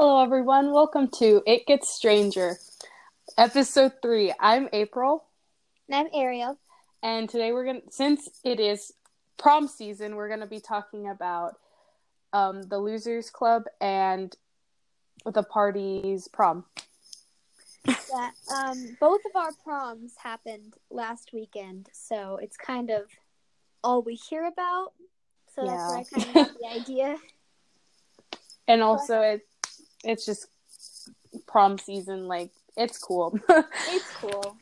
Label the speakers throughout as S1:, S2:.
S1: Hello, everyone. Welcome to It Gets Stranger, episode three. I'm April,
S2: And I'm Ariel.
S1: and today we're gonna, since it is prom season, we're gonna be talking about um, the Losers Club and the party's prom.
S2: Yeah, um, both of our proms happened last weekend, so it's kind of all we hear about. So that's where I kind of got the idea.
S1: And also, it it's just prom season. Like it's cool.
S2: It's cool.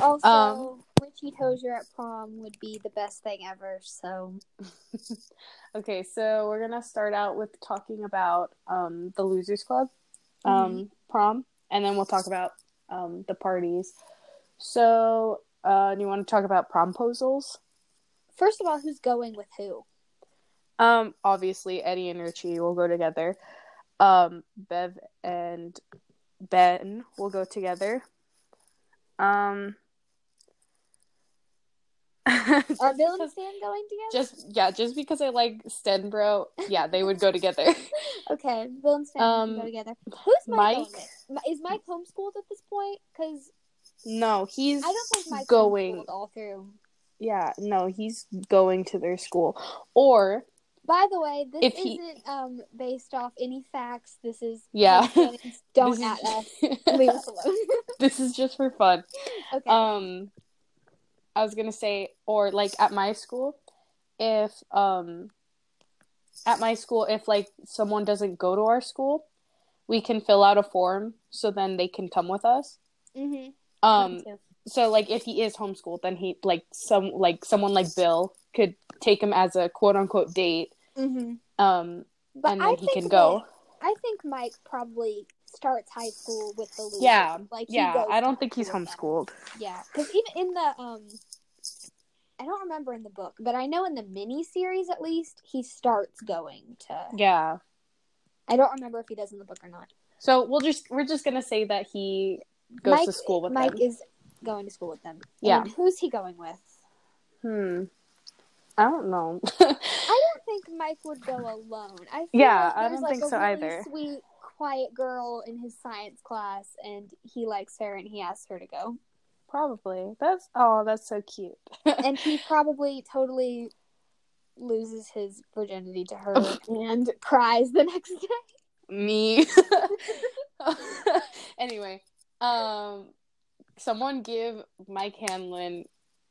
S2: Also,
S1: Um,
S2: Richie Tozier at prom would be the best thing ever. So
S1: okay, so we're gonna start out with talking about um, the Losers Club um, prom, and then we'll talk about um, the parties. So, uh, do you want to talk about promposals?
S2: first of all, who's going with who?
S1: Um, obviously, Eddie and Richie will go together. Um, Bev and Ben will go together. Um,
S2: Are Bill and Stan going together?
S1: just yeah, just because I like Stenbrough, yeah, they would go together.
S2: okay, Bill and Stan
S1: Um,
S2: go together. Who's Mike?
S1: Mike?
S2: going with? Mi- Is Mike homeschooled at this point? Because
S1: no, he's
S2: I don't think Mike's
S1: going.
S2: all through.
S1: Yeah, no, he's going to their school. Or
S2: By the way, this
S1: If he-
S2: isn't um based off any facts. This is
S1: Yeah.
S2: Don't at us. Leave us alone.
S1: this is just for fun.
S2: okay.
S1: Um, I was gonna say, or like at my school, if um, at my school, if like someone doesn't go to our school, we can fill out a form so then they can come with us.
S2: mm-hmm.
S1: Um, so like if he is homeschooled, then he like some like someone like Bill could take him as a quote unquote date.
S2: Mm-hmm.
S1: Um,
S2: But
S1: and
S2: I
S1: he
S2: think
S1: can go.
S2: that- I think Mike probably starts high school with the losers.
S1: Yeah,
S2: like
S1: yeah. I don't think he's
S2: school with them.
S1: homeschooled.
S2: Yeah, because even in the um, I don't remember in the book, but I know in the mini series at least he starts going to.
S1: Yeah.
S2: I don't remember if he does in the book or not.
S1: So we'll just we're just gonna say that he goes
S2: Mike,
S1: to school with
S2: Mike
S1: them.
S2: is going to school with them.
S1: Yeah.
S2: And who's he going with?
S1: Hmm. I don't know.
S2: I don't think Mike would go alone. I
S1: Yeah,
S2: like
S1: I don't
S2: like
S1: think
S2: a
S1: so
S2: really
S1: either.
S2: Sweet, quiet girl in his science class, and he likes her, and he asks her to go.
S1: Probably. That's oh, that's so cute.
S2: And he probably totally loses his virginity to her and cries the next day.
S1: Me. anyway, um, someone give Mike Hanlon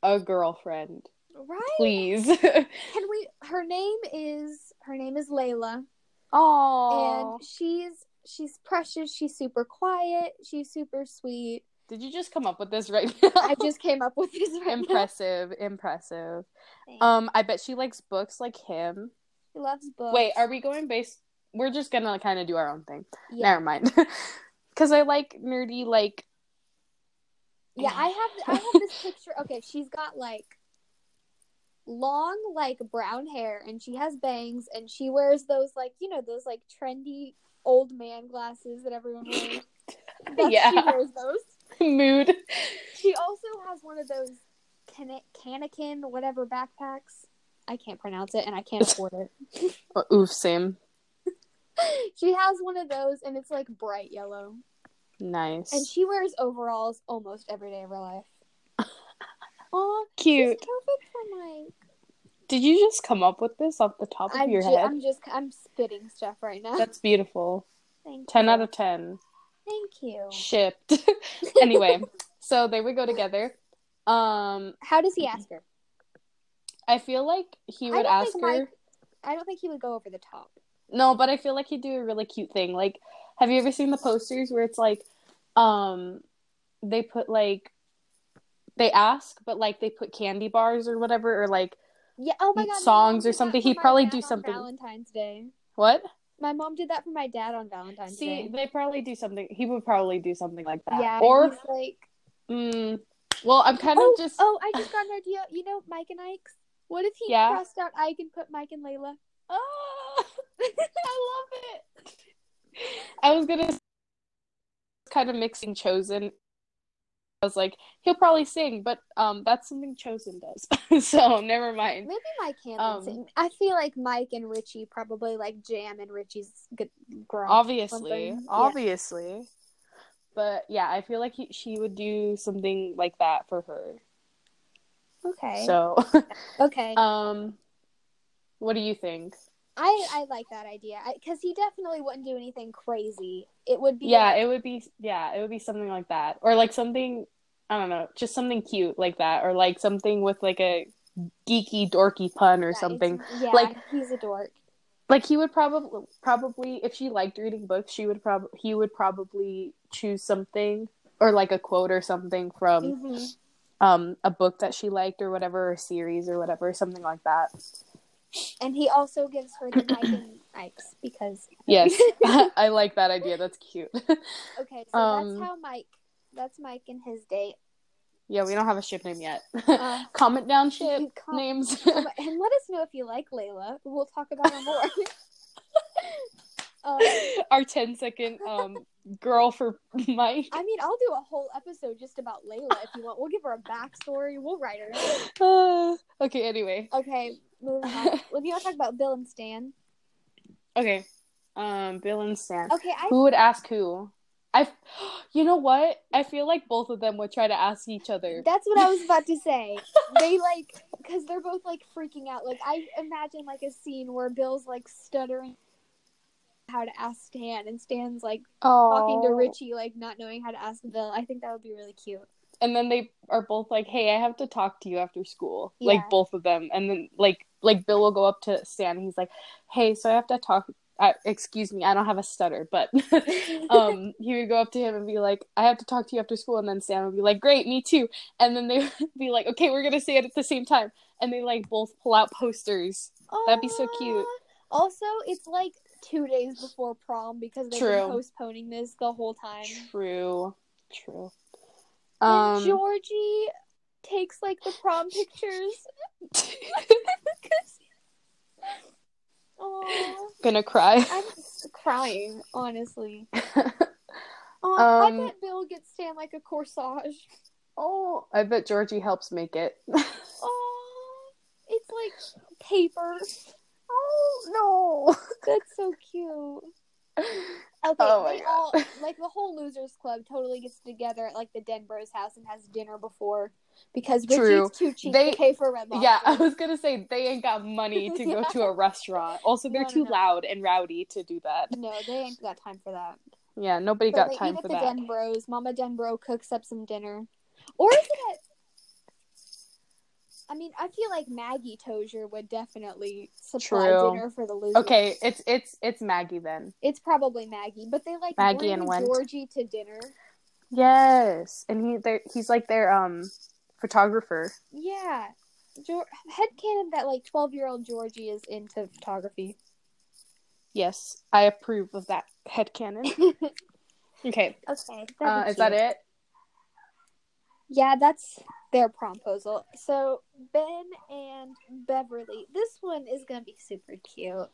S1: a girlfriend,
S2: Right?
S1: please.
S2: Can we? Her name is her name is Layla,
S1: Oh.
S2: and she's she's precious. She's super quiet. She's super sweet.
S1: Did you just come up with this right now?
S2: I just came up with this right now.
S1: impressive, impressive.
S2: Thanks.
S1: Um, I bet she likes books like him.
S2: She loves books.
S1: Wait, are we going based? We're just gonna kind of do our own thing.
S2: Yeah.
S1: Never mind. Because I like nerdy, like
S2: Yeah, I have I have this picture. Okay, she's got like long like brown hair and she has bangs and she wears those like you know those like trendy old man glasses that everyone wears. That's-
S1: Yeah.
S2: She wears those.
S1: mood.
S2: She also has one of those can- Canakin whatever backpacks. I can't pronounce it and I can't afford it.
S1: Oof, same.
S2: she has one of those and it's like bright yellow.
S1: Nice.
S2: And she wears overalls almost every day of her life. She's
S1: Cute.
S2: for Mike.
S1: Did you just come up with this off the top of
S2: I'm,
S1: your
S2: ju-
S1: head?
S2: I'm just I'm spitting stuff right now.
S1: That's beautiful.
S2: Thank
S1: 10
S2: you.
S1: out of 10.
S2: Thank you.
S1: Shipped. anyway, so they would go together. Um,
S2: How does he ask her?
S1: I feel like he would ask her.
S2: Mike- I don't think he would go over the top.
S1: No, but I feel like he'd do a really cute thing. Like, have you ever seen the posters where it's like, um, they put like, they ask, but like they put candy bars or whatever, or like,
S2: Yeah. Oh my god.
S1: Songs or something. He'd probably do something-
S2: Valentine's Day.
S1: what?
S2: My mom did that for my dad on Valentine's
S1: See,
S2: Day.
S1: they probably do something. He would probably do something like that.
S2: Yeah.
S1: Or,
S2: like.
S1: mm, well, I'm kind
S2: Oh,
S1: of just.
S2: oh! I just got an idea. You know, Mike and Ike's. What if he
S1: Yeah.
S2: crossed out Ike and put Mike and Layla?
S1: Oh, I love it. I was gonna kind of mixing chosen I was like, he'll probably sing, but um, that's something Chosen does. so never mind.
S2: Maybe Mike can
S1: Um,
S2: sing. I feel like Mike and Richie probably like jam in Richie's good grump.
S1: Obviously,
S2: something. Yeah.
S1: obviously. But yeah, I feel like he, she would do something like that for her.
S2: Okay.
S1: So,
S2: okay.
S1: um, what do you think?
S2: I I like that idea because he definitely wouldn't do anything crazy. It would be
S1: Yeah,
S2: like-
S1: it would be. Yeah, it would be something like that, or like something. I don't know, just something cute like that, or like something with like a geeky, dorky pun or
S2: yeah,
S1: something.
S2: Yeah,
S1: Like-
S2: he's a dork.
S1: Like he would probably probably if she liked reading books, she would probably he would probably choose something or like a quote or something from
S2: Mhm.
S1: um a book that she liked or whatever, or a series or whatever, something like that.
S2: And he also gives her the Mike and Ike's because
S1: Yes, I like that idea. That's cute.
S2: okay, so
S1: Um,
S2: that's how Mike. That's Mike and his date.
S1: yeah, we don't have a ship name yet.
S2: Uh,
S1: Comment down ship
S2: com-
S1: names.
S2: And let us know if you like Layla. We'll talk about her more. um,
S1: Our 10 second um girl for Mike.
S2: I mean, I'll do a whole episode just about Layla if you want. We'll give her a backstory. We'll write her.
S1: Uh, okay, anyway.
S2: Okay, moving on. Well, you want to talk about Bill and Stan?
S1: Okay. Um Bill and Stan.
S2: Okay, I
S1: Who would ask who? I You know what? I feel like both of them would try to ask each other.
S2: That's what I was about to say. They like because they're both like freaking out. Like I imagine like a scene where Bill's like stuttering how to ask Stan, and Stan's like talking to Richie, like not knowing how to ask Bill. I think that would be really cute.
S1: and then they are both like, "Hey, I have to talk to you after school."
S2: Yeah.
S1: Like both of them, and then like like Bill will go up to Stan. And he's like, "Hey, so I have to talk." Uh, excuse me, I don't have a stutter, but um, he would go up to him and be like, "I have to talk to you after school," and then Stan would be like, "Great, me too." And then they would be like, "Okay, we're gonna say it at the same time," and they like both pull out posters. That'd be so cute.
S2: Also, it's like two days before prom because they've
S1: True.
S2: been postponing this the whole time.
S1: True, true.
S2: and
S1: Um,
S2: Georgie takes like the prom pictures. Oh,
S1: gonna cry.
S2: I'm crying, honestly. Oh, I
S1: Um,
S2: bet Bill gets Stan like a corsage.
S1: Oh, I bet Georgie helps make it.
S2: Oh, it's like paper.
S1: Oh no.
S2: That's so cute. Okay,
S1: Oh
S2: they
S1: God.
S2: all like the whole losers club totally gets together at like the Denbroughs house and has dinner before because
S1: True.
S2: Richie's too cheap
S1: They-
S2: to pay for Red Lobster.
S1: Yeah, I was gonna say they ain't got money to go to a restaurant. Also, they're
S2: No, no,
S1: too
S2: no.
S1: loud and rowdy to do that.
S2: No, they ain't got time for that.
S1: Yeah, nobody
S2: So
S1: got
S2: they
S1: time
S2: eat
S1: for
S2: at the
S1: that.
S2: Denbroughs. Mama Denbrough cooks up some dinner, or is it? I mean, I feel like Maggie Tozier would definitely supply
S1: True.
S2: dinner for the losers.
S1: Okay, it's it's it's Maggie then.
S2: it's probably Maggie, but they like
S1: Maggie and Went.
S2: Georgie to dinner.
S1: Yes, and he he's like their um photographer.
S2: Yeah, Geor- headcanon that like twelve year old Georgie is into photography.
S1: Yes, I approve of that headcanon. Okay,
S2: Okay,
S1: uh, is that it?
S2: Yeah, that's their promposal. So Ben and Beverly. This one is gonna be super cute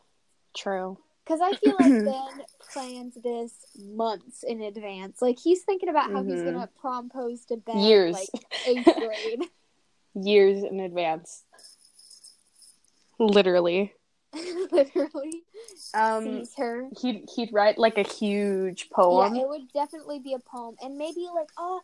S1: True.
S2: because I feel like Ben plans this months in advance. Like he's thinking about how he's
S1: Mhm.
S2: gonna propose to Ben
S1: Years.
S2: like eighth grade.
S1: Years in advance. Literally.
S2: Literally
S1: Um,
S2: sees her.
S1: he'd he'd write like a huge poem.
S2: Yeah, it would definitely be a poem, and maybe like, oh,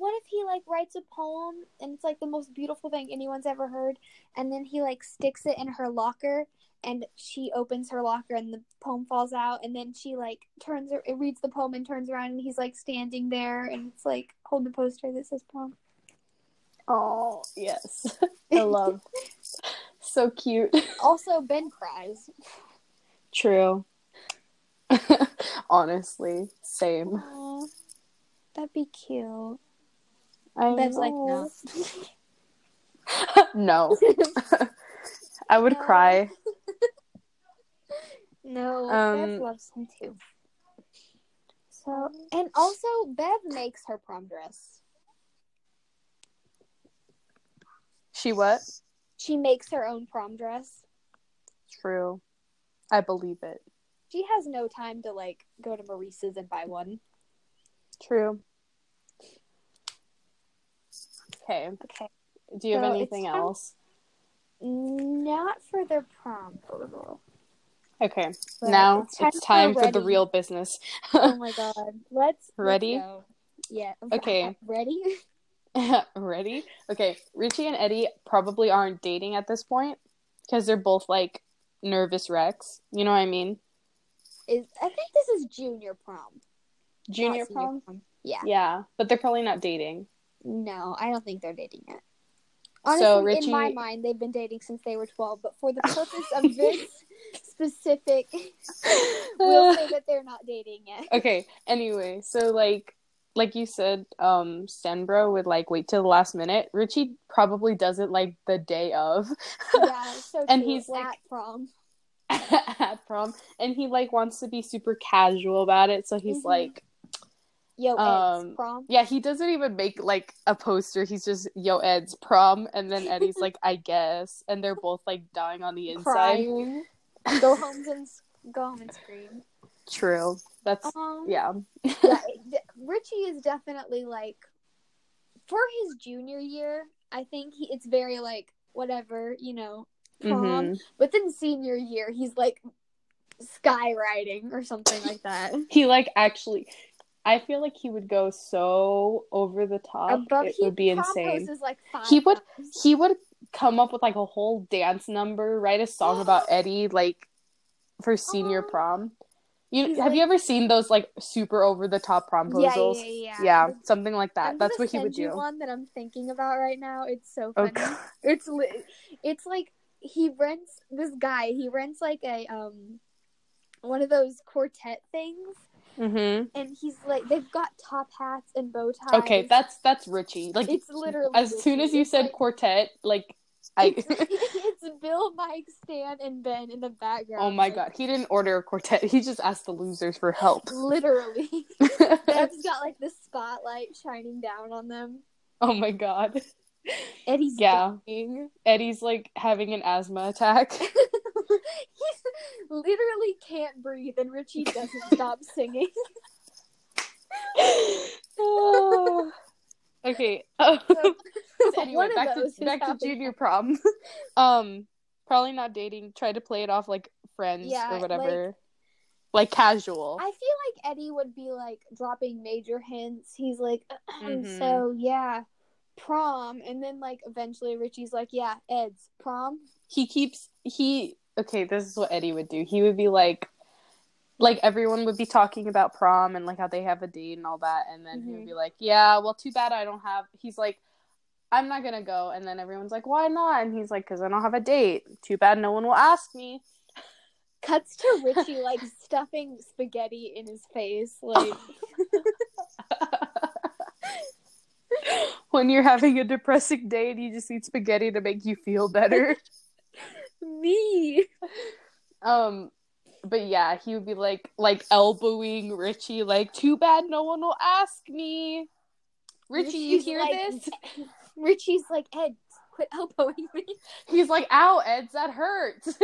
S2: what if he like writes a poem and it's like the most beautiful thing anyone's ever heard, and then he like sticks it in her locker, and she opens her locker and the poem falls out, and then she like turns it reads the poem and turns around, and he's like standing there, and it's like hold the poster that says poem.
S1: Oh yes, I love. so cute.
S2: Also, Ben cries.
S1: True. Honestly, same.
S2: Aw, that'd be cute.
S1: I
S2: Ben's like, no.
S1: no. I would
S2: No.
S1: cry.
S2: No,
S1: Um,
S2: Bev loves him too. So, and also Bev makes her prom dress.
S1: She what?
S2: She makes her own prom dress.
S1: True. I believe it.
S2: She has no time to like go to Maurice's and buy one.
S1: True. Okay.
S2: Okay.
S1: Do you have anything else?
S2: Not for the prom photo.
S1: Okay.
S2: But
S1: now
S2: it's time
S1: it's time
S2: for
S1: for the real business.
S2: Oh my god. Let's let's
S1: Ready?
S2: go. Yeah.
S1: Okay.
S2: Ready?
S1: Ready? Okay. Richie and Eddie probably aren't dating at this point because they're both like nervous wrecks. You know what I mean?
S2: Is I think this is junior prom.
S1: Junior
S2: senior
S1: prom?
S2: Yeah.
S1: Yeah, but they're probably not dating.
S2: No, I don't think they're dating yet.
S1: So,
S2: Honestly, in my mind, they've been dating since they were twelve. But for the purpose of this specific, we'll say that they're not dating yet.
S1: okay anyway so like like you said um stenbrough would like wait till the last minute richie probably does it like the day of
S2: Yeah, so
S1: And he's like-
S2: at prom.
S1: at prom and he like wants to be super casual about it so he's
S2: Mhm.
S1: like
S2: Yo, Ed's
S1: um,
S2: prom.
S1: yeah he doesn't even make like a poster he's just yo ed's prom and then eddie's like i guess and they're both like dying on the inside
S2: Crying. go home and go home and scream.
S1: true that's
S2: Um,
S1: yeah
S2: yeah, Richie is definitely like for his junior year. I think he, it's very like whatever you know prom.
S1: Mhm.
S2: But then senior year, he's like skywriting or something like that.
S1: he like actually i feel like he would go so over the top
S2: Above,
S1: it
S2: he
S1: would be insane
S2: like
S1: He would-
S2: times.
S1: he would come up with like a whole dance number write a song about eddie like for senior
S2: Aw.
S1: prom you
S2: He's
S1: have you ever seen those like super over the top
S2: Yeah,
S1: promposals
S2: yeah, yeah.
S1: yeah something like that
S2: I'm
S1: that's what he would do
S2: One that I'm thinking about right now. It's so
S1: oh
S2: funny.
S1: God.
S2: It's li- it's like he rents this guy. He rents like a um one of those quartet things,
S1: Mhm.
S2: and he's like they've got top hats and bow ties.
S1: okay that's that's richie like
S2: it's literally
S1: as soon as you said
S2: like-
S1: quartet like i
S2: It's, it's Bill, Mike, Stan, and Ben in the background.
S1: oh my
S2: like,
S1: god he didn't order a quartet he just asked the losers for help
S2: Literally, Bev's got like the spotlight shining down on them.
S1: oh my god
S2: Eddie's
S1: Yeah.
S2: dying.
S1: eddie's like having an asthma attack
S2: he literally can't breathe, and Richie doesn't stop singing.
S1: Oh. okay. um, anyway,
S2: One of
S1: back to back to junior prom. um, probably not dating. Try to play it off like friends
S2: Yeah,
S1: or whatever, like, casual.
S2: I feel like Eddie would be like dropping major hints. He's like,
S1: Mhm.
S2: so yeah, prom, and then like eventually Richie's like, yeah, Ed's prom.
S1: He keeps he. Okay, this is what Eddie would do. He would be like. Like everyone would be talking about prom and like how they have a date and all that, and then he would
S2: Mhm.
S1: be like, "Yeah, well, too bad I don't have." He's like, "I'm not gonna go," and then everyone's like, "Why not?" And he's like, "Cause I don't have a date. Too bad no one will ask me."
S2: Cuts to Richie like stuffing spaghetti in his face, like
S1: when you're having a depressing day and you just eat spaghetti to make you feel better.
S2: me.
S1: um but yeah, he would be like like elbowing Richie like too bad no one will ask me. Richie, you hear
S2: like-
S1: this?
S2: Richie's like, Ed, quit elbowing me.
S1: He's like, "Ow, Eds, that hurts."
S2: He's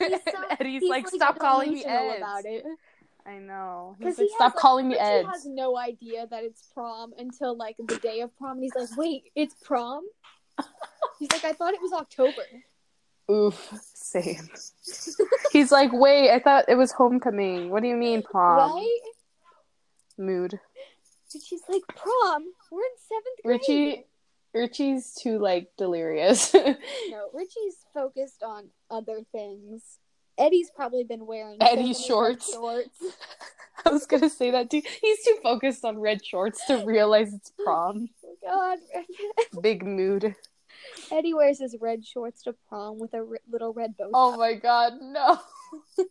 S1: and
S2: so-
S1: Eddie's
S2: He's,
S1: like, "Stop calling me Ed.
S2: About it.
S1: I know. He's like, "Stop calling me
S2: Ed.
S1: Eds."
S2: has no idea that it's prom until like the day of prom. And he's like, "Wait, it's prom." He's like, "I thought it was October."
S1: Oof, same. He's like, "Wait, I thought it was homecoming. What do you mean prom?"
S2: right?
S1: Mood.
S2: And she's like, "Prom? We're in seventh grade."
S1: Richie Richie's too like delirious.
S2: No, Richie's focused on other things. Eddie's probably been wearing
S1: Eddie's shorts.
S2: shorts.
S1: I was gonna say that too. He's too focused on red shorts to realize it's prom.
S2: Oh, God,
S1: Big mood.
S2: Eddie wears his red shorts to prom with a r- little red bow oh tie.
S1: Oh my god, no.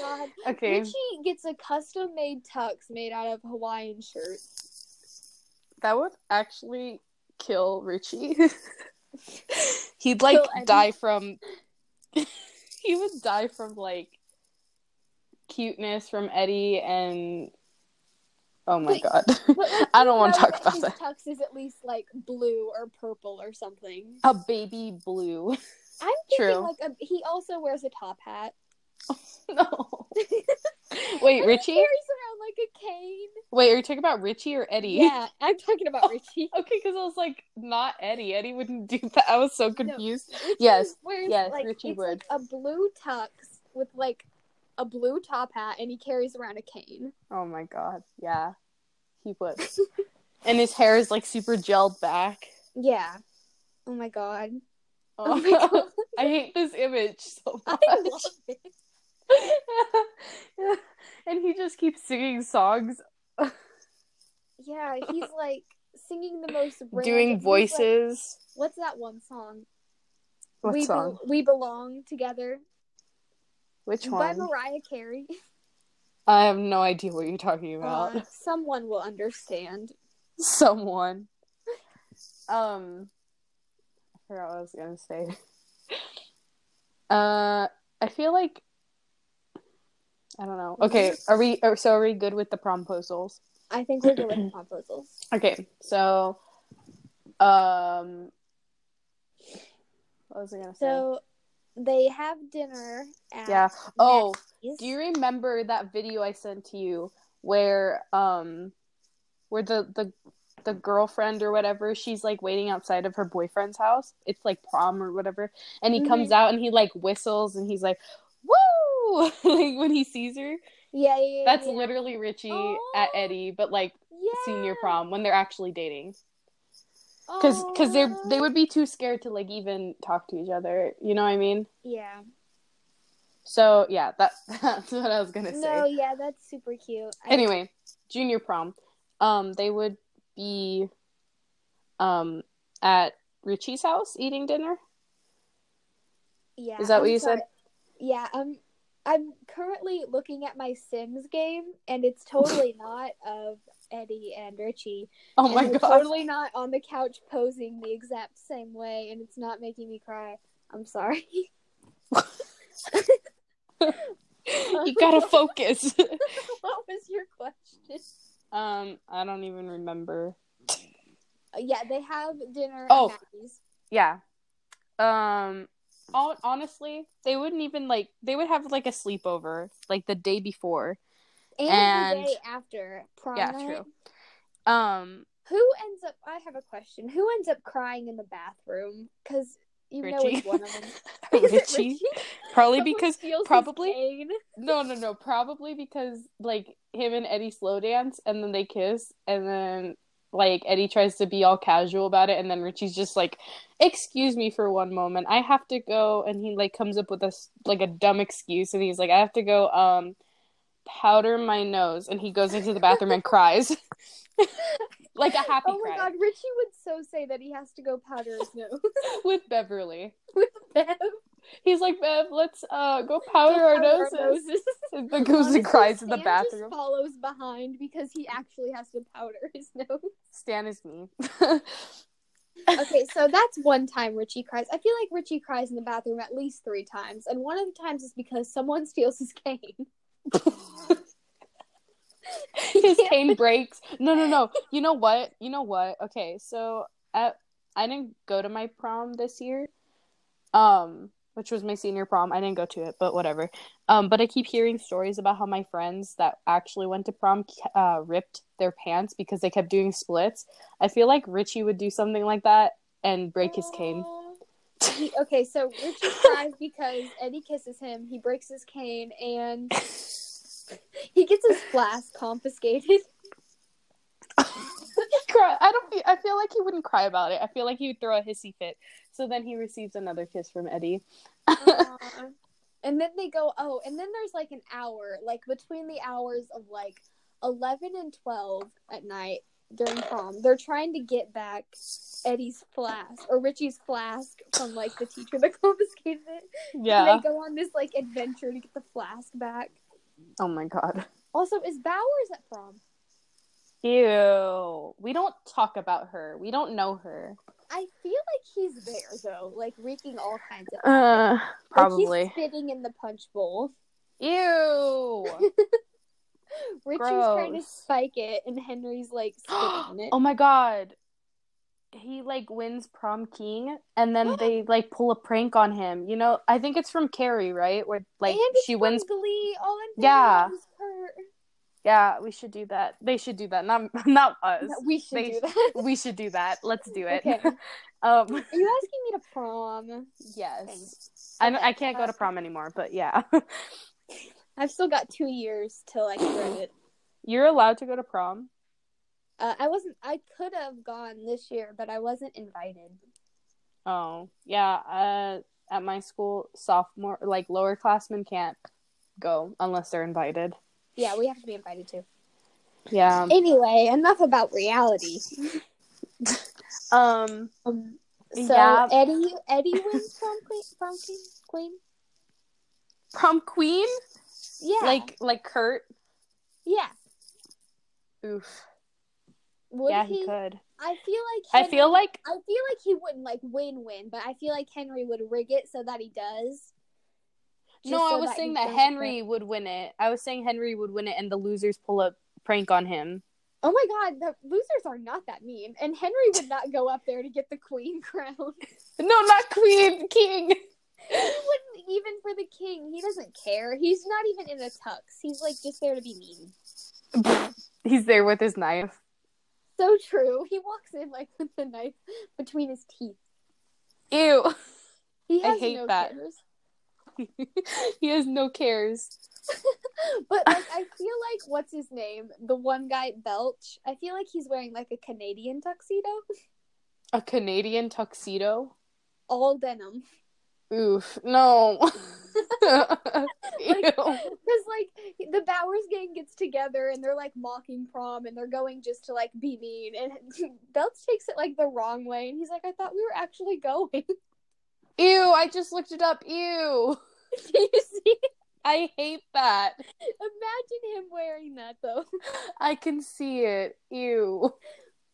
S2: God.
S1: Okay.
S2: Richie gets a custom made tux made out of Hawaiian shirts.
S1: That would actually kill Richie. He'd like
S2: Kill Eddie.
S1: die from he would die from like cuteness from Eddie and Oh my god. I don't wanna talk about
S2: his
S1: that.
S2: tux is at least like blue or purple or something.
S1: A baby blue.
S2: I'm thinking
S1: True.
S2: like a, he also wears a top hat.
S1: no. Wait,
S2: And he
S1: Richie?
S2: carries around like a cane.
S1: Wait, are you talking about Richie or Eddie?
S2: Yeah, I'm talking about Richie.
S1: Okay, because I was like, not Eddie. Eddie wouldn't do that. I was so confused.
S2: Richie
S1: Yes,
S2: wears,
S1: yes, Richie
S2: it's
S1: would.
S2: like a blue tux with like a blue top hat, and he carries around a cane.
S1: Oh my god, yeah, he would. and his hair is like super gelled back.
S2: Yeah. Oh my god.
S1: Oh,
S2: Oh my god.
S1: I hate this image so much.
S2: I love it.
S1: and he just keeps singing songs,
S2: Yeah, he's like singing the most random,
S1: doing
S2: he's, like-
S1: voices.
S2: what's that one song?
S1: what
S2: we Be-
S1: song?
S2: we belong together
S1: Which one? by?
S2: Mariah Carey.
S1: I have no idea what you're talking about.
S2: Uh, someone will understand.
S1: Someone. Um, I forgot what I was gonna say. Uh, I feel like I don't know. Okay, are we? Are, so are we good with the promposals?
S2: I think we're good with the proposals.
S1: Okay, so um, what was I gonna say?
S2: So they have dinner
S1: yeah. Oh,
S2: Maggie's.
S1: do you remember that video I sent to you where um, where the the the girlfriend or whatever she's like waiting outside of her boyfriend's house? It's like prom or whatever, and he comes
S2: Mhm.
S1: out and he like whistles and he's like, "Woo!" like when he sees her.
S2: Yeah, yeah, yeah.
S1: That's
S2: yeah.
S1: literally Richie
S2: Aw.
S1: at Eddie, but like senior prom when they're actually dating. Because because they they would be too scared to like even talk to each other you know what i mean
S2: Yeah.
S1: so yeah that that's what i was gonna say
S2: No, yeah, that's super cute. I-
S1: anyway junior prom um they would be um at richie's house eating dinner
S2: yeah.
S1: is that
S2: I'm
S1: what you
S2: sorry.
S1: said
S2: Yeah, I'm. I'm currently looking at my Sims game, and it's totally not of Eddie and Richie.
S1: oh my god
S2: Totally not on the couch posing the exact same way, and it's not making me cry. I'm sorry.
S1: you gotta focus
S2: what was your question?
S1: um i don't even remember
S2: yeah, they have dinner
S1: Oh.
S2: at
S1: yeah um hon- honestly they wouldn't even like they would have like a sleepover like the day before
S2: And,
S1: And-
S2: the day after prom
S1: yeah
S2: night.
S1: true um
S2: Who ends up? I have a question. Who ends up crying in the bathroom? Because you know
S1: Richie.
S2: it's one of them. It
S1: Richie? Probably
S2: Someone
S1: because probably- no, no, no. Probably because like him and Eddie slow dance and then they kiss and then like Eddie tries to be all casual about it and then Richie's just like, "Excuse me for one moment. I have to go." And he like comes up with a like a dumb excuse and he's like, "I have to go um powder my nose." And he goes into the bathroom and cries. like a happy
S2: Oh my
S1: cry
S2: god, Richie would so say that he has to go powder his nose
S1: with Beverly.
S2: with Bev.
S1: He's like, "Bev, let's uh go powder our
S2: Powder
S1: noses." And then goes
S2: Honestly,
S1: and cries in the
S2: Stan
S1: bathroom.
S2: Just follows behind because he actually has to powder his nose.
S1: Stan is me.
S2: Okay, so that's one time Richie cries. I feel like Richie cries in the bathroom at least three times, and one of the times is because someone steals his cane.
S1: His cane breaks. No, no, no. You know what? You know what? Okay, so at, I didn't go to my prom this year, um, which was my senior prom. I didn't go to it, but whatever. Um, but I keep hearing stories about how my friends that actually went to prom uh, ripped their pants because they kept doing splits. I feel like Richie would do something like that and break his cane.
S2: He- okay, so Richie cries because Eddie kisses him. He breaks his cane and he gets his flask confiscated.
S1: cry. I don't. Feel, I feel like he wouldn't cry about it. I feel like he would throw a hissy fit. So then he receives another kiss from Eddie.
S2: And then they go, oh, and then there's like an hour, like between the hours of like 11 and 12 at night during prom. They're trying to get back Eddie's flask or Richie's flask from like the teacher that confiscated it. And
S1: yeah.
S2: they go on this like adventure to get the flask back.
S1: Oh my god.
S2: Also, is Bowers at prom?
S1: Ew. We don't talk about her. We don't know her.
S2: I feel like he's there though, like wreaking all kinds of.
S1: Uh,
S2: Like,
S1: probably.
S2: he's spitting in the punch bowl.
S1: Ew.
S2: Richie's trying to spike it, and Henry's like
S1: oh my god. He like wins prom king, and then they like pull a prank on him. You know, I think it's from Carrie, right? Where like
S2: and
S1: she wins.
S2: Glee. All
S1: Yeah. Yeah, we should do that. They should do that. Not not us.
S2: We should
S1: They
S2: do that.
S1: we should do that. Let's do it.
S2: Okay.
S1: um
S2: Are you asking me to prom?
S1: yes. I, I can't go to prom anymore, but yeah.
S2: I've still got two years till I can it.
S1: You're allowed to go to prom.
S2: Uh, I wasn't. I could have gone this year, but I wasn't invited.
S1: Oh, yeah. Uh, at my school, sophomore, like lower classmen can't go unless they're invited.
S2: Yeah, we have to be invited too.
S1: Yeah.
S2: Anyway, enough about reality.
S1: Um.
S2: Um, so
S1: Yeah.
S2: Eddie, Eddie wins prom queen. Prom queen. queen?
S1: Prom queen,
S2: Yeah.
S1: like like Kurt.
S2: yeah.
S1: Oof.
S2: Would
S1: yeah,
S2: he?
S1: he could.
S2: I feel like.
S1: I feel like
S2: I feel like he wouldn't like win win, but I feel like Henry would rig it so that he does.
S1: no.
S2: Just
S1: I was
S2: he
S1: saying that Henry would win it. I was saying Henry would win it, and the losers pull a prank on him.
S2: Oh my god, the losers are not that mean, and Henry would not go up there to get the queen crown.
S1: No, not queen, king.
S2: he wouldn't even for the king. He doesn't care. He's not even in a tux. He's like just there to be mean.
S1: He's there with his knife.
S2: So true. He walks in like with the knife between his teeth.
S1: Ew.
S2: He
S1: I
S2: has
S1: hate
S2: no
S1: that.
S2: cares.
S1: he has no cares.
S2: But like I feel like what's his name? The one guy Belch. I feel like he's wearing like a Canadian tuxedo.
S1: A Canadian tuxedo.
S2: All denim.
S1: Oof. No.
S2: Because like the Bowers gang gets together and they're like mocking prom and they're going just to like be mean and Belch takes it like the wrong way and he's like, I thought we were actually going.
S1: Ew. I just looked it up. Ew.
S2: Do you see?
S1: I hate that.
S2: Imagine him wearing that though.
S1: I can see it. Ew.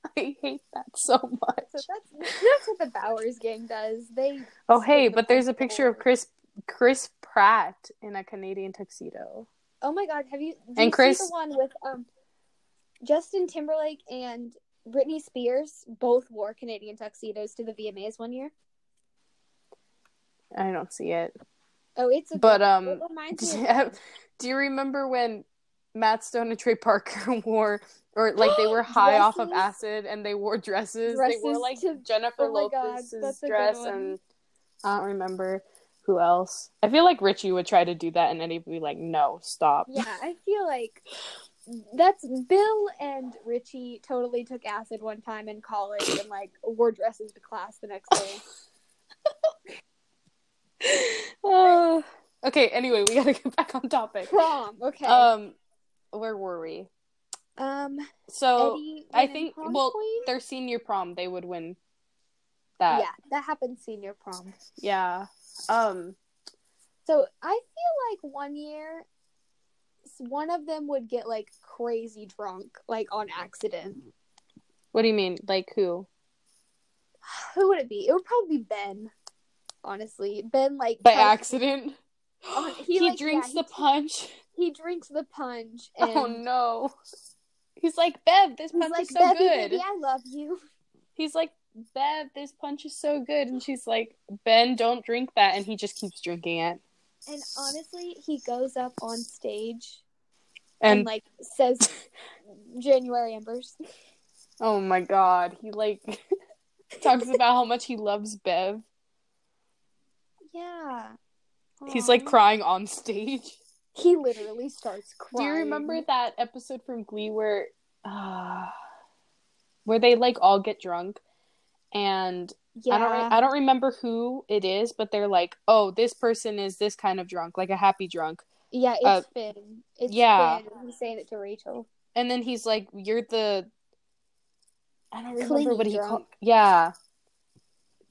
S1: I hate that so much.
S2: So that's that's what the Bowers gang does. They
S1: Oh hey, but there's a picture of. Chris Chris Pratt in a Canadian tuxedo.
S2: Oh my god, have you
S1: And
S2: you
S1: Chris-
S2: the one with um Justin Timberlake and Britney Spears both wore Canadian tuxedos to the VMAs one year?
S1: I don't see it.
S2: Oh, it's a
S1: But, um,
S2: it reminds me of
S1: Do you remember when Matt Stone and Trey Parker wore, or like they were high off of acid and they wore dresses? they wore like
S2: to-
S1: Jennifer
S2: oh God,
S1: Lopez's
S2: good
S1: dress, and I don't remember who else. I feel like Richie would try to do that, and Eddie would be like, "No, stop."
S2: Yeah, I feel like that's Bill and Richie totally took acid one time in college and like wore dresses to class the next day.
S1: Uh, okay. Anyway, we gotta get back on topic.
S2: Prom, okay.
S1: Um, where were we?
S2: um
S1: So I think well,
S2: queen?
S1: their senior prom, they would win that.
S2: yeah, that happened senior prom.
S1: Yeah. Um.
S2: So I feel like one year, one of them would get like crazy drunk, like on accident.
S1: What do you mean? Like who?
S2: Who would it be? It would probably be Ben. Honestly, Ben like
S1: By accident.
S2: Oh,
S1: he
S2: he, like,
S1: drinks
S2: yeah,
S1: the
S2: he-
S1: punch.
S2: He drinks the punch. Oh, and
S1: Oh no. He's like, Bev, this punch
S2: like,
S1: is so
S2: Bevy,
S1: good.
S2: baby, I love you.
S1: He's like, Bev, this punch is so good. And she's like, Ben, don't drink that. And he just keeps drinking it.
S2: And honestly, he goes up on stage and,
S1: And
S2: like says January Embers.
S1: oh my god, he like talks about how much he loves Bev.
S2: Yeah.
S1: He's like crying on stage.
S2: He literally starts crying.
S1: Do you remember that episode from Glee where uh, where they like all get drunk and
S2: Yeah.
S1: I don't re- I don't remember who it is, but they're like, "Oh, this person is this kind of drunk, like a happy drunk."
S2: yeah, it's
S1: uh,
S2: Finn. It's
S1: yeah.
S2: Finn. He's saying it to Rachel.
S1: And then he's like, "You're the I don't remember
S2: Clingy
S1: what he
S2: drunk.
S1: called. Yeah.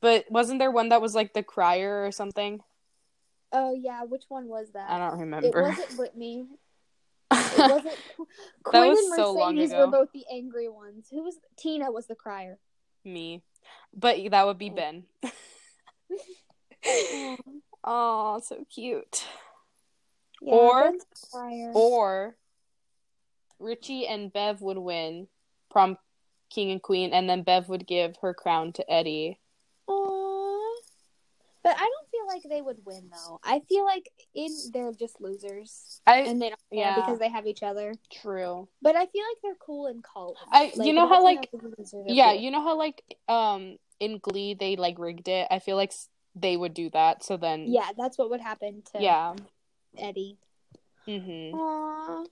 S1: But wasn't there one that was like the crier or something?
S2: Oh yeah, which one was that?
S1: I don't remember.
S2: It wasn't Brittany. It wasn't
S1: That
S2: Quinn
S1: was
S2: and
S1: so long
S2: Mercedes
S1: ago.
S2: were both the angry ones. Who was Tina was the crier.
S1: Me. But that would be oh. Ben. oh, so cute.
S2: Yeah,
S1: Or-
S2: Ben's the crier.
S1: Or Richie and Bev would win prom king and queen, and then Bev would give her crown to Eddie.
S2: Aww. But I don't feel like they would win though. I feel like in they're just losers
S1: I
S2: and they don't
S1: yeah.
S2: because they have each other.
S1: true.
S2: But I feel like they're cool in cult.
S1: I- you know how, like-
S2: else is losers are
S1: Yeah,
S2: cool.
S1: you know how like um in Glee they like rigged it. I feel like they would do that. So then
S2: yeah, that's what would happen to
S1: yeah.
S2: Eddie.
S1: Mm-hmm.
S2: Aww.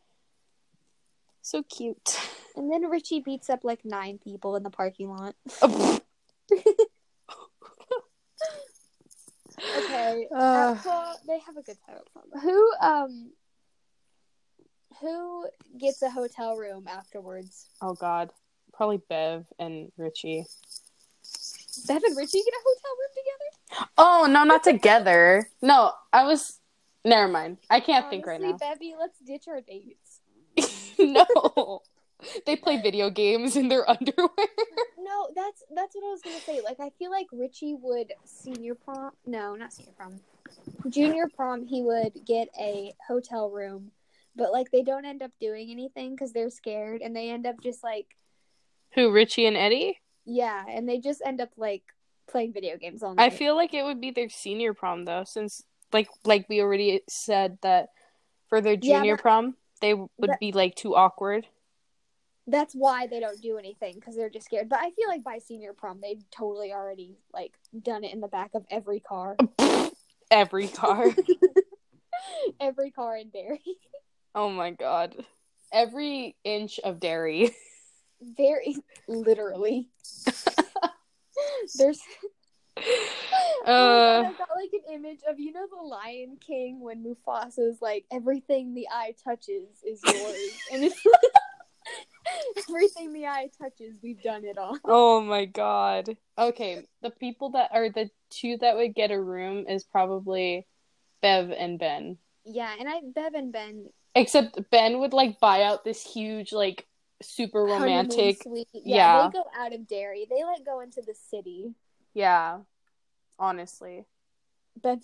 S1: So cute.
S2: And then Richie beats up like nine people in the parking lot. Okay.
S1: Uh.
S2: at they have a good time. Who um who gets a hotel room afterwards?
S1: oh God, probably Bev and Richie.
S2: Bev and Richie get a hotel room together?
S1: Oh no, not together. No, I was. Never mind. I can't think right now.
S2: Bevy, let's ditch our dates.
S1: no, they play video games in their underwear.
S2: No, that's that's what I was gonna say. Like I feel like Richie would senior prom no, not senior prom. Junior prom he would get a hotel room, but like they don't end up doing anything because they're scared and they end up just like
S1: Who, Richie and Eddie?
S2: yeah, and they just end up like playing video games all night.
S1: I feel like it would be their senior prom though, since like like we already said that for their
S2: Yeah,
S1: junior
S2: but-
S1: prom they would
S2: but-
S1: be like too awkward.
S2: That's why they don't do anything because they're just scared. But I feel like by senior prom they've totally already like done it in the back of every car,
S1: Every car.
S2: every car in Derry.
S1: oh my god. Every inch of Derry.
S2: Very literally. There's
S1: Uh,
S2: oh my God, I got like an image of you know the Lion King when Mufasa's like everything the eye touches is yours, and it's everything the eye touches we've done it all.
S1: oh my god. Okay, the people that are the two that would get a room is probably Bev and Ben.
S2: Yeah, and I Bev and Ben
S1: Except Ben would like buy out this huge like super romantic yeah.
S2: Yeah, they go out of Derry. They like go into the city.
S1: Yeah. Honestly.
S2: Bev,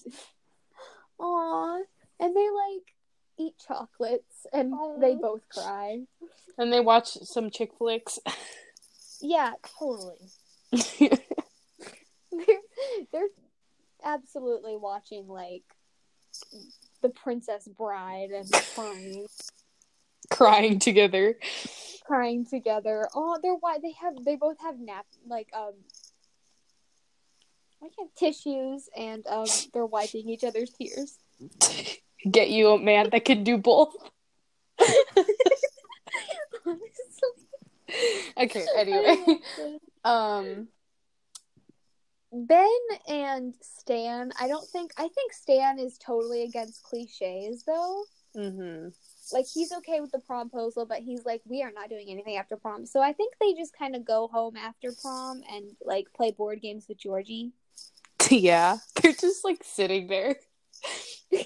S2: Aww. and they like eat chocolates, and they both cry.
S1: And they watch some chick flicks.
S2: Yeah, totally. they're they're absolutely watching like the Princess Bride and crying,
S1: Crying together.
S2: crying together. Oh, they're why they have they both have nap like um. I have tissues and um they're wiping each other's tears.
S1: Get you a man that can do both. Okay, anyway. Um
S2: Ben and Stan, I don't think I think Stan is totally against cliches though.
S1: mhm.
S2: like he's okay with the promposal, but he's like, we are not doing anything after prom. So I think they just kind of go home after prom and like play board games with Georgie.
S1: Yeah. They're just like sitting there.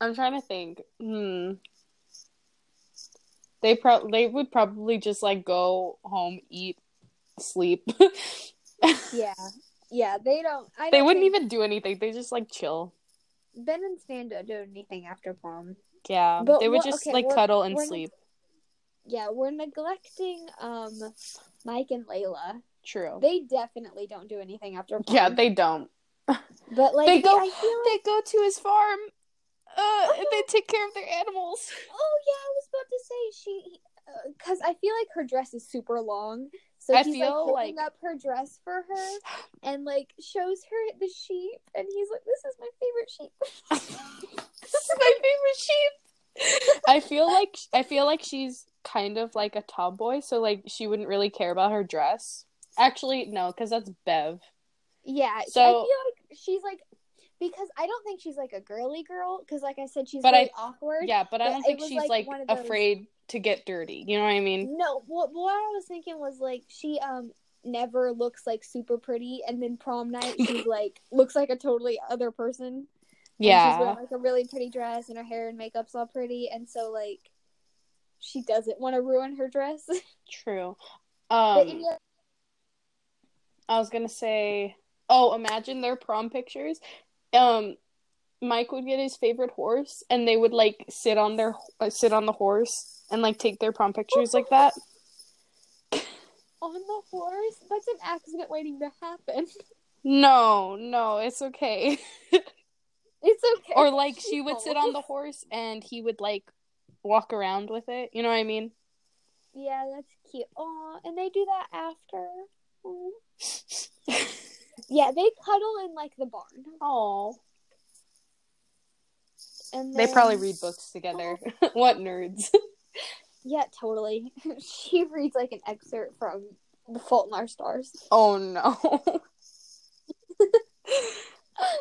S1: I'm trying to think. Hmm. They pro they would probably just like go home, eat, sleep.
S2: Yeah, yeah, they don't. I
S1: they
S2: don't
S1: wouldn't even do anything. They just like chill.
S2: Ben and Stan don't do anything after prom.
S1: Yeah.
S2: But
S1: they would just
S2: okay,
S1: like cuddle and sleep.
S2: Yeah, we're neglecting um Mike and Layla.
S1: True.
S2: They definitely don't do anything after prom.
S1: yeah, they don't.
S2: But like
S1: they go
S2: I feel
S1: they go to his farm. Uh, and they take care of their animals.
S2: Oh yeah, I was about to say she, because I feel like her dress is super long, so
S1: I
S2: he's
S1: feel
S2: like picking
S1: like-
S2: up her dress for her and like shows her the sheep, and he's like, "This is my favorite sheep."
S1: this is my favorite sheep. I feel like I feel like she's kind of like a tomboy, so like she wouldn't really care about her dress. Actually, no, because that's Bev.
S2: yeah, so I feel like she's like because I don't think she's like a girly girl because like I said she's
S1: But
S2: very
S1: I-
S2: awkward.
S1: Yeah, but I don't think she's
S2: like,
S1: like,
S2: those-
S1: afraid to get dirty. You know what I mean?
S2: No, what what I was thinking was like she um never looks like super pretty, and then prom night she's like looks like a totally other person. And she's
S1: Yeah.
S2: wearing like a really pretty dress, and her hair and makeup's all pretty, and so like she doesn't want to ruin her dress.
S1: True.
S2: but
S1: Um,
S2: any
S1: I was gonna say, oh, imagine their prom pictures. Um, Mike would get his favorite horse, and they would like sit on their uh, sit on the horse and like take their prom pictures like that.
S2: on the horse, that's an accident waiting to happen.
S1: No, no, it's okay.
S2: It's okay.
S1: or like she would sit on the horse and he would like walk around with it. You know what I mean?
S2: Yeah, that's cute. Aw, and they do that after. Yeah, they cuddle in like the barn,
S1: Oh.
S2: and
S1: They probably read books together. what nerds?
S2: Yeah, totally. she reads like an excerpt from The Fault in Our Stars.
S1: Oh no.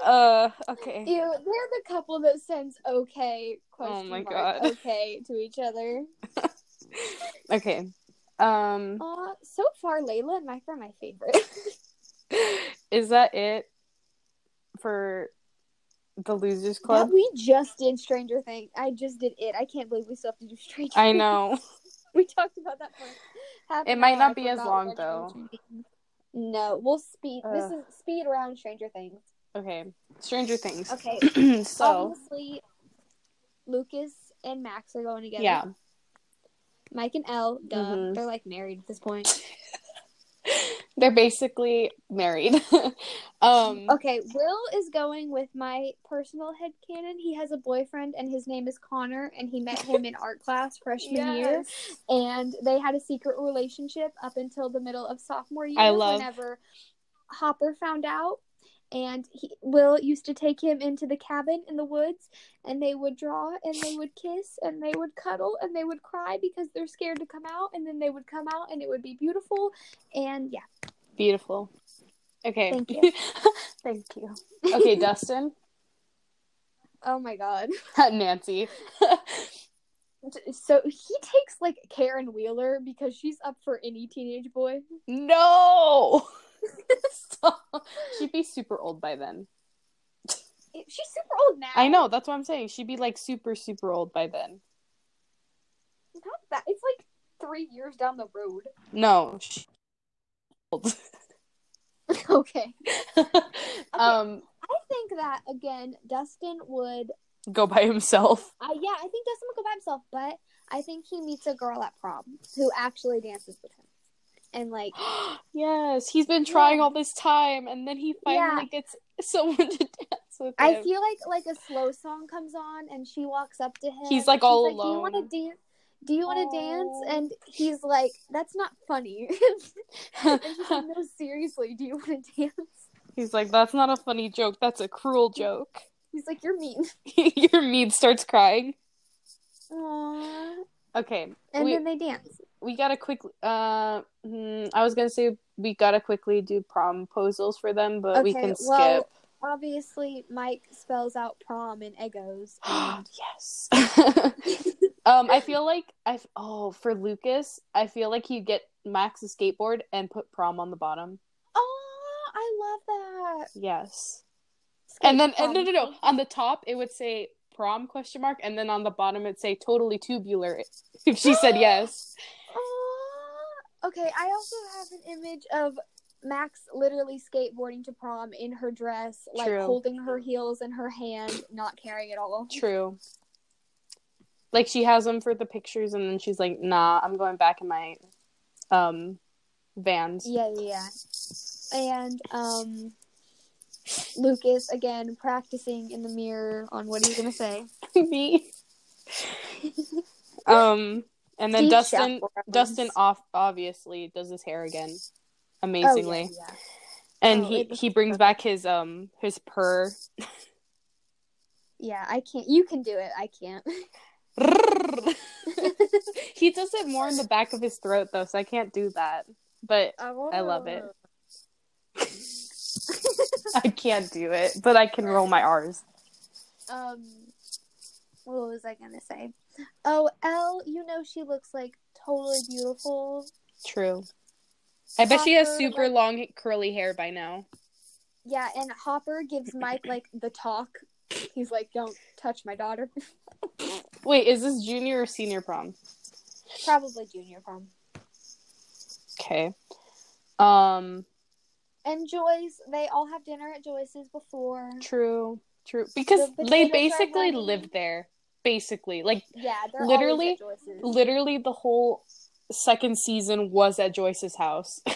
S1: uh okay.
S2: Ew, they're the couple that sends okay question
S1: Oh my
S2: mark,
S1: God.
S2: okay to each other.
S1: Okay. Um
S2: Uh, so far, Layla and Mike are my favorite.
S1: is that it for the Losers
S2: That
S1: Club?
S2: we just did Stranger Things. I just did it. I can't believe we still have to do Stranger
S1: I know.
S2: We talked about that for
S1: It might not be as long, though.
S2: No, we'll speed. This is speed around Stranger Things.
S1: Okay. Stranger Things.
S2: Okay,
S1: so
S2: obviously, Lucas and Max are going together.
S1: yeah.
S2: Mike and Elle, duh,
S1: Mhm.
S2: they're like married at this point.
S1: They're basically married. um
S2: Okay, Will is going with my personal head headcanon. He has a boyfriend and his name is Connor, and he met him in art class freshman year. And they had a secret relationship up until the middle of sophomore year
S1: I love-
S2: whenever Hopper found out. And he, Will used to take him into the cabin in the woods, and they would draw, and they would kiss, and they would cuddle, and they would cry because they're scared to come out, and then they would come out, and it would be beautiful. And yeah,
S1: Beautiful. Okay.
S2: Thank you.
S1: Thank you. Okay, Dustin.
S2: oh my god.
S1: Nancy.
S2: So he takes like Karen Wheeler because she's up for any teenage boy.
S1: no. She'd be super old by then.
S2: She's super old now.
S1: I know, that's what I'm saying. She'd be like super, super old by then.
S2: Not that. It's like three years down the road.
S1: No. She... old.
S2: okay.
S1: um,
S2: I think that again, Dustin would.
S1: go by himself.
S2: Uh, yeah, I think Dustin would go by himself, but I think he meets a girl at prom who actually dances with him, and like,
S1: yes, he's been trying
S2: Yeah.
S1: all this time, and then he finally gets someone to dance with him.
S2: I feel like like a slow song comes on, and she walks up to him.
S1: He's, like, all
S2: Do you want to dance? Do you want to dance? And he's like, "That's not funny." and she's like, "No, seriously, do you want to dance?"
S1: He's like, that's not a funny joke. That's a cruel joke.
S2: He's like, "You're mean."
S1: Your mead starts crying.
S2: Aww.
S1: Okay,
S2: And
S1: we
S2: then they dance.
S1: We gotta quickly. Uh, hmm, I was gonna say we gotta quickly do promposals for them, but we can skip.
S2: well- Obviously, Mike spells out prom in Eggos. And
S1: yes. um, I feel like I oh for Lucas, I feel like he'd get Max's skateboard and put prom on the bottom.
S2: oh, I love that.
S1: Yes,
S2: Skate
S1: and then
S2: prom.
S1: and no no no on the top it would say prom question mark, and then on the bottom it'd say totally tubular if she said yes.
S2: Okay, I also have an image of Max literally skateboarding to prom in her dress, like
S1: True.
S2: holding her heels in her hand, not caring at all.
S1: True. Like she has them for the pictures, and then she's like, "Nah, I'm going back in my um vans."
S2: Yeah, yeah, yeah. And um, Lucas again practicing in the mirror on what he's gonna say.
S1: Me. um, and then
S2: Deep
S1: Dustin. Dustin off obviously does his hair again,
S2: Oh,
S1: amazingly,
S2: yeah, yeah.
S1: and
S2: Oh,
S1: he he brings
S2: perfect.
S1: back his um his purr.
S2: Yeah, I can't. You can do it. I can't.
S1: he does it more in the back of his throat though, so I can't do that. But I love it. I can't do it, but I can roll my R's.
S2: Um, what was I gonna say? Oh, Elle, you know she looks like totally beautiful.
S1: True. I bet she has super
S2: like-
S1: long curly hair by now.
S2: Yeah, and Hopper gives Mike like the talk. He's like, "Don't touch my daughter."
S1: Wait, is this junior or senior prom?
S2: Probably junior prom.
S1: Okay. Um,
S2: And Joyce, they all have dinner at Joyce's before.
S1: true, true. Because
S2: The
S1: they basically lived there. Basically, like
S2: Yeah,
S1: Literally- literally the whole second season was at Joyce's house.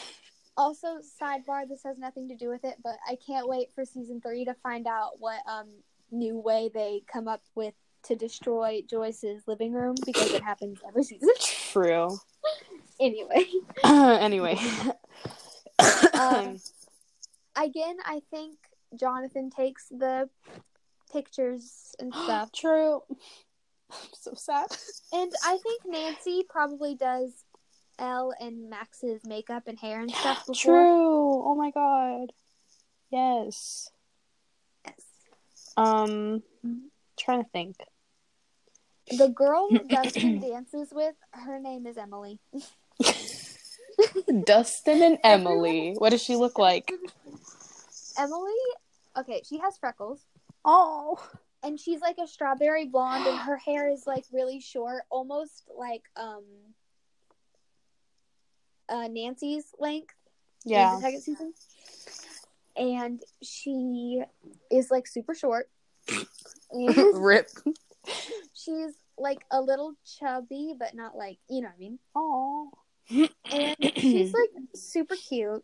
S2: Also, sidebar, this has nothing to do with it, but I can't wait for season three to find out what um new way they come up with to destroy Joyce's living room because it happens every season.
S1: True.
S2: anyway,
S1: anyway.
S2: Um, again, I think Jonathan takes the pictures and stuff.
S1: True. I'm so sad.
S2: And I think Nancy probably does Elle and Max's makeup and hair and stuff before.
S1: True. Oh my god. Yes.
S2: Yes.
S1: Um trying to think.
S2: The girl Dustin dances with, her name is Emily.
S1: Dustin and Emily. What does she look like?
S2: Emily, okay, she has freckles.
S1: Oh.
S2: And she's like a strawberry blonde and her hair is like really short, almost like um uh Nancy's length.
S1: Yeah.
S2: the second season. And she is like super short.
S1: Rip.
S2: she's like a little chubby, but not like you know what I mean.
S1: Oh.
S2: And she's like super cute.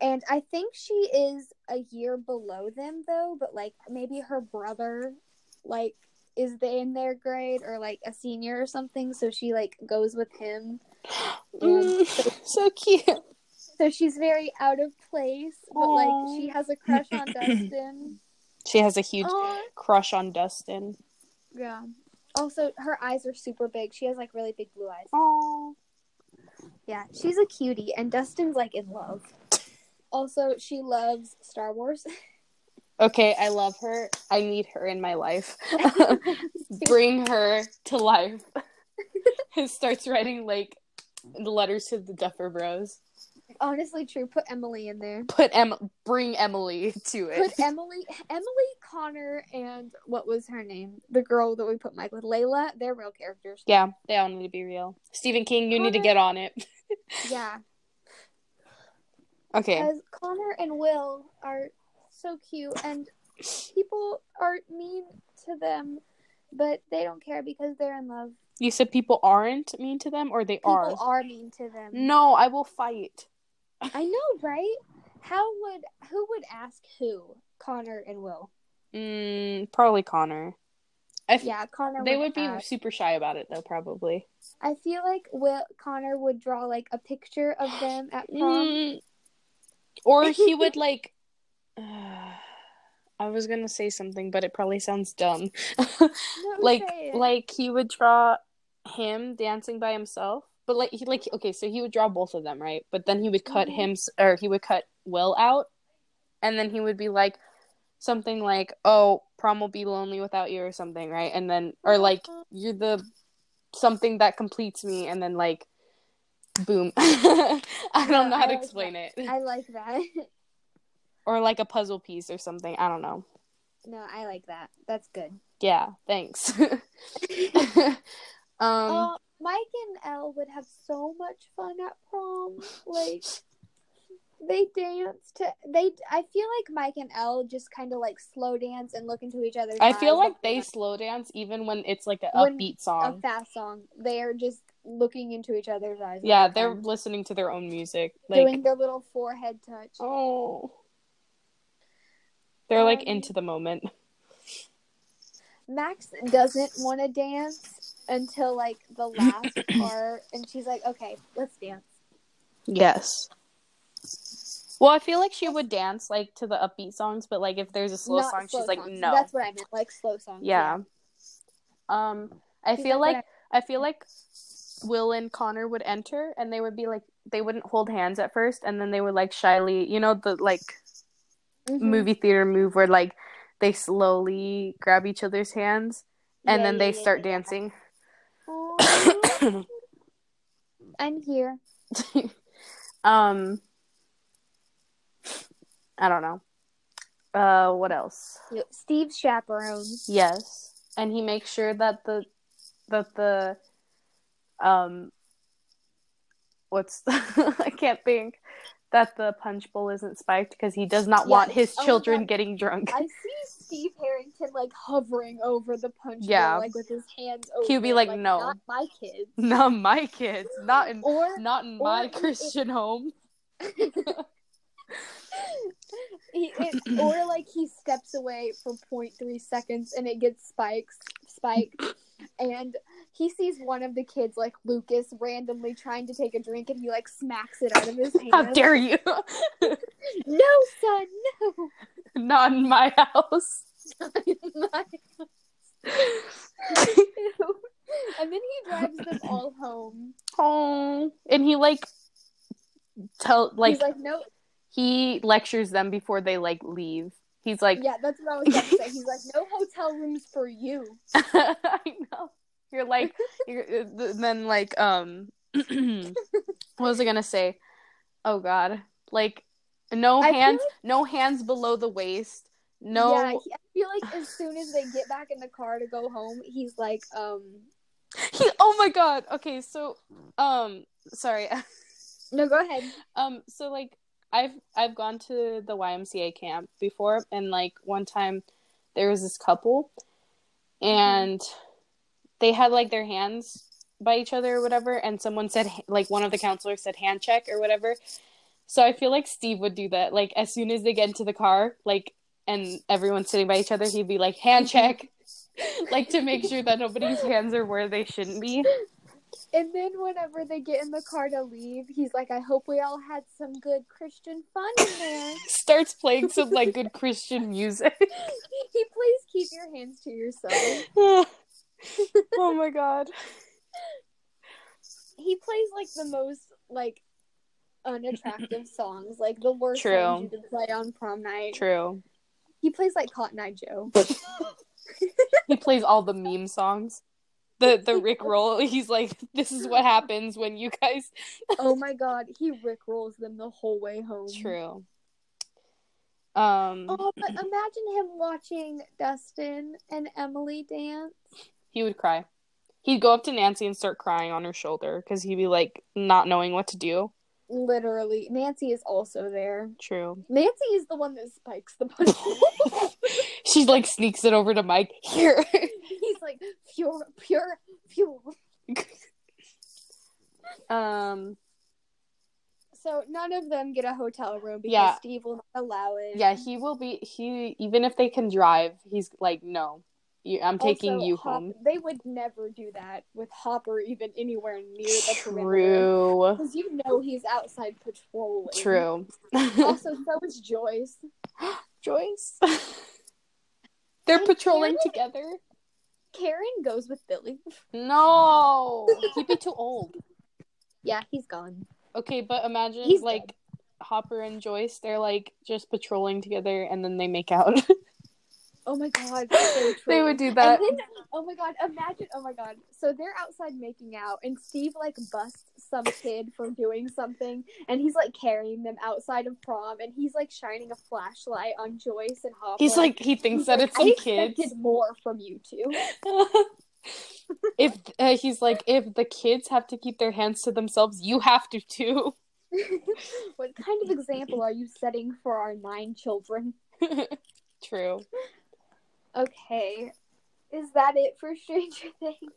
S2: And I think she is a year below them though, but like maybe her brother like is they in their grade or like a senior or something, so she like goes with him. And mm, so,
S1: so cute.
S2: so she's very out of place, but like she has a crush on Dustin.
S1: She has a huge
S2: Aw.
S1: crush on Dustin.
S2: Yeah. Also, her eyes are super big. She has like really big blue eyes.
S1: Oh.
S2: Yeah, she's a cutie, and Dustin's like in love. Also, she loves Star Wars.
S1: Okay, I love her. I need her in my life. Bring her to life. He starts writing like the letters to the Duffer Bros.
S2: Honestly, true. Put Emily in there.
S1: Put Em. Bring Emily to it.
S2: Put Emily, Emily, Connor, and what was her name? The girl that we put Mike with, Layla. They're real characters.
S1: yeah, they all need to be real. Stephen King, you need to get on it.
S2: Yeah,
S1: Okay.
S2: because Connor and Will are so cute, and people are mean to them, but they don't care because they're in love.
S1: You said people aren't mean to them, or they
S2: People
S1: are.
S2: People are mean to them.
S1: No, I will fight.
S2: I know, right? How would who would ask who? Connor and Will.
S1: Mm, probably Connor. I f-
S2: Yeah, Connor.
S1: they would be
S2: ask.
S1: super shy about it though, probably.
S2: I feel like Will Connor would draw like a picture of them at prom.
S1: Mm, or he would like. I was gonna say something, but it probably sounds dumb. Like, like he would draw him dancing by himself, but like he like okay, so he would draw both of them, right? But then he would cut
S2: Mhm.
S1: him or he would cut Will out, and then he would be like something like, "Oh, prom will be lonely without you" or something, right? And then or like you're the something that completes me, and then like boom. I don't
S2: No,
S1: know how
S2: I
S1: to
S2: like
S1: explain it.
S2: I like that.
S1: or like a puzzle piece or something. I don't know.
S2: no, I like that. That's good.
S1: Yeah, thanks. um,
S2: uh, Mike and Elle would have so much fun at prom. Like they dance to they. I feel like Mike and Elle just kind of like slow dance and look into each other's.
S1: I feel like they slow dance even when it's like an
S2: When-
S1: song.
S2: a fast song. They are just looking into each other's eyes.
S1: yeah, they're
S2: time.
S1: listening to their own music. Like,
S2: doing their little forehead touch.
S1: oh, they're like
S2: Um,
S1: into the moment.
S2: Max doesn't want to dance until like the last part, and she's like, "Okay, let's dance."
S1: Yes. Well, I feel like she would dance like to the upbeat songs, but like if there's a slow
S2: Not
S1: song,
S2: slow
S1: she's like,
S2: songs.
S1: no.
S2: That's what I meant, like slow songs.
S1: yeah. Um, I
S2: She's
S1: feel
S2: like,
S1: like I feel like Will and Connor would enter and they would be like they wouldn't hold hands at first and then they would like shyly you know the like
S2: Mhm.
S1: movie theater move where like they slowly grab each other's hands and
S2: Yeah,
S1: then
S2: yeah,
S1: they
S2: yeah,
S1: start dancing.
S2: I'm here.
S1: um I don't know. Uh what else?
S2: Steve's chaperone.
S1: Yes. And he makes sure that the that the um what's I can't think that the punch bowl isn't spiked because he does not want his
S2: Oh
S1: children
S2: God.
S1: getting drunk.
S2: I see Steve Harrington like hovering over the punch
S1: Yeah.
S2: bowl, like with his hands over.
S1: He'd be like, "No."
S2: not my kids."
S1: not my kids. Not in
S2: Or
S1: not in
S2: or
S1: my Christian home.
S2: he, it, or like he steps away for 0.3 seconds and it gets spikes spiked and he sees one of the kids like lucas randomly trying to take a drink and he like smacks it out of his hand
S1: How dare you?
S2: no son no
S1: Not in my house.
S2: Not in My- and then he drives them all home
S1: Oh, and he like tell like
S2: he's like no
S1: he lectures them before they like leave. He's like,
S2: yeah that's what i was about to say he's like no hotel rooms for you
S1: I know. You're like, you're, uh, then like, um, what was I gonna say? Oh God, like, no
S2: I
S1: hands,
S2: like-
S1: no hands below the waist. No,
S2: yeah i feel like as soon as they get back in the car to go home he's like um
S1: he. Oh my God. Okay, so, um, sorry.
S2: no go ahead
S1: Um, so like I've I've gone to the YMCA camp before, and like one time there was this couple, and they had like their hands by each other or whatever, and someone said like one of the counselors said hand check or whatever. So I feel like Steve would do that. Like as soon as they get into the car, like and everyone's sitting by each other, he'd be like hand check, like to make sure that nobody's hands are where they shouldn't be.
S2: And then whenever they get in the car to leave, he's like, I hope we all had some good Christian fun in there.
S1: Starts playing some like good Christian music.
S2: he plays Keep Your Hands to Yourself.
S1: Oh my god.
S2: He plays like the most like unattractive songs, like the worst
S1: True.
S2: songs you could play on prom night.
S1: True.
S2: He plays like Cotton Eye Joe.
S1: He plays all the meme songs. The the Rick roll. He's like, this is what happens when you guys.
S2: oh my god, he Rick rolls them the whole way home.
S1: True. Um,
S2: Oh, but imagine him watching Dustin and Emily dance.
S1: He would cry. He'd go up to Nancy and start crying on her shoulder because he'd be like not knowing what to do.
S2: Literally, Nancy is also there.
S1: True.
S2: Nancy is the one that spikes the punch.
S1: She like sneaks it over to Mike. Here.
S2: He's like pure, pure, pure.
S1: um.
S2: So none of them get a hotel room because
S1: Yeah.
S2: Steve will not allow it.
S1: Yeah, he will be. He even if they can drive, he's like, no, I'm taking
S2: Also,
S1: you
S2: Hop-
S1: home.
S2: They would never do that with Hopper even anywhere near the perimeter.
S1: True.
S2: Because you know he's outside patrolling.
S1: True.
S2: Also, so is Joyce.
S1: Joyce. They're
S2: And
S1: patrolling
S2: Karen?
S1: together.
S2: Karen goes with Billy.
S1: No, he'd be too old.
S2: Yeah, he's gone.
S1: Okay, but imagine
S2: He's
S1: like Hopper and Joyce. They're like just patrolling together, and then they make out.
S2: Oh my god, so
S1: they would do that.
S2: Then, oh my god, imagine, oh my god. So they're outside making out, and Steve like busts some kid for doing something, and he's like carrying them outside of prom, and he's like shining a flashlight on Joyce and Hopper.
S1: He's like he thinks
S2: He's
S1: that
S2: like,
S1: it's some
S2: I
S1: kids.
S2: expected more from you two.
S1: if uh, he's like, if the kids have to keep their hands to themselves, you have to too.
S2: what kind of example are you setting for our nine children?
S1: True.
S2: Okay, is that it for Stranger Things?